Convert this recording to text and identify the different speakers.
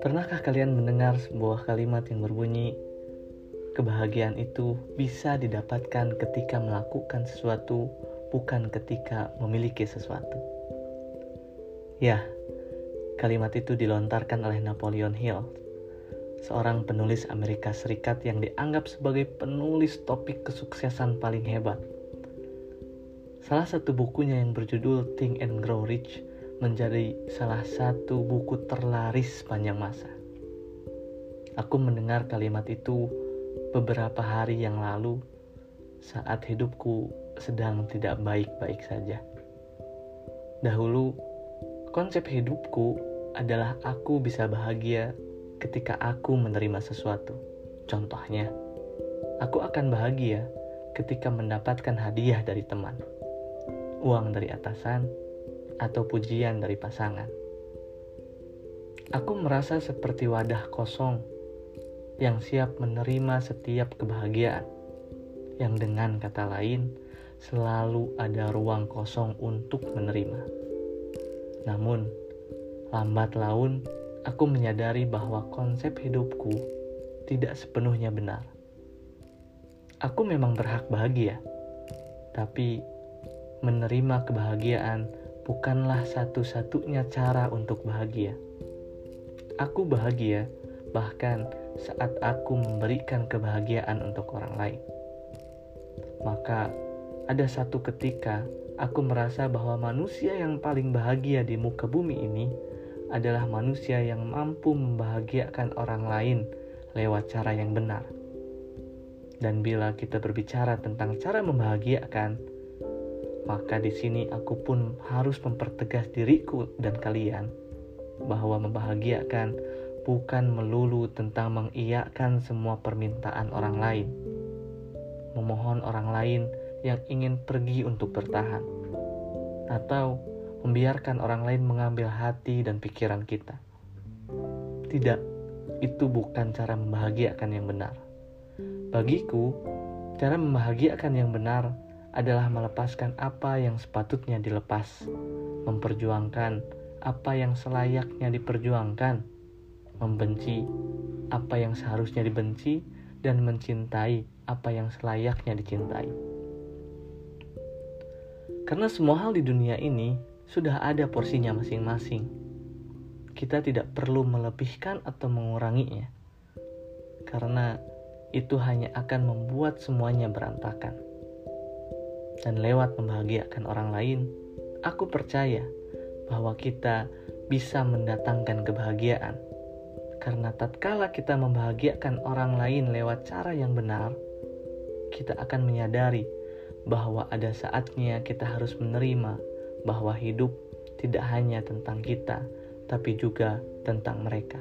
Speaker 1: Pernahkah kalian mendengar sebuah kalimat yang berbunyi, "Kebahagiaan itu bisa didapatkan ketika melakukan sesuatu, bukan ketika memiliki sesuatu"? Ya, kalimat itu dilontarkan oleh Napoleon Hill, seorang penulis Amerika Serikat yang dianggap sebagai penulis topik kesuksesan paling hebat. Salah satu bukunya yang berjudul Think and Grow Rich menjadi salah satu buku terlaris sepanjang masa. Aku mendengar kalimat itu beberapa hari yang lalu saat hidupku sedang tidak baik-baik saja. Dahulu, konsep hidupku adalah aku bisa bahagia ketika aku menerima sesuatu. Contohnya, aku akan bahagia ketika mendapatkan hadiah dari teman, uang dari atasan, atau pujian dari pasangan. Aku merasa seperti wadah kosong yang siap menerima setiap kebahagiaan, yang dengan kata lain selalu ada ruang kosong untuk menerima. Namun, lambat laun aku menyadari bahwa konsep hidupku tidak sepenuhnya benar. Aku memang berhak bahagia, tapi menerima kebahagiaan bukanlah satu-satunya cara untuk bahagia. Aku bahagia bahkan saat aku memberikan kebahagiaan untuk orang lain. Maka, ada satu ketika aku merasa bahwa manusia yang paling bahagia di muka bumi ini adalah manusia yang mampu membahagiakan orang lain lewat cara yang benar. Dan bila kita berbicara tentang cara membahagiakan, maka di sini aku pun harus mempertegas diriku dan kalian bahwa membahagiakan bukan melulu tentang mengiyakan semua permintaan orang lain, memohon orang lain yang ingin pergi untuk bertahan, atau membiarkan orang lain mengambil hati dan pikiran kita. Tidak, itu bukan cara membahagiakan yang benar. Bagiku, cara membahagiakan yang benar adalah melepaskan apa yang sepatutnya dilepas, memperjuangkan apa yang selayaknya diperjuangkan, membenci apa yang seharusnya dibenci, dan mencintai apa yang selayaknya dicintai. Karena semua hal di dunia ini sudah ada porsinya masing-masing. Kita tidak perlu melebihkan atau menguranginya, karena itu hanya akan membuat semuanya berantakan. Dan lewat membahagiakan orang lain, aku percaya bahwa kita bisa mendatangkan kebahagiaan. Karena tatkala kita membahagiakan orang lain lewat cara yang benar, kita akan menyadari bahwa ada saatnya kita harus menerima bahwa hidup tidak hanya tentang kita, tapi juga tentang mereka.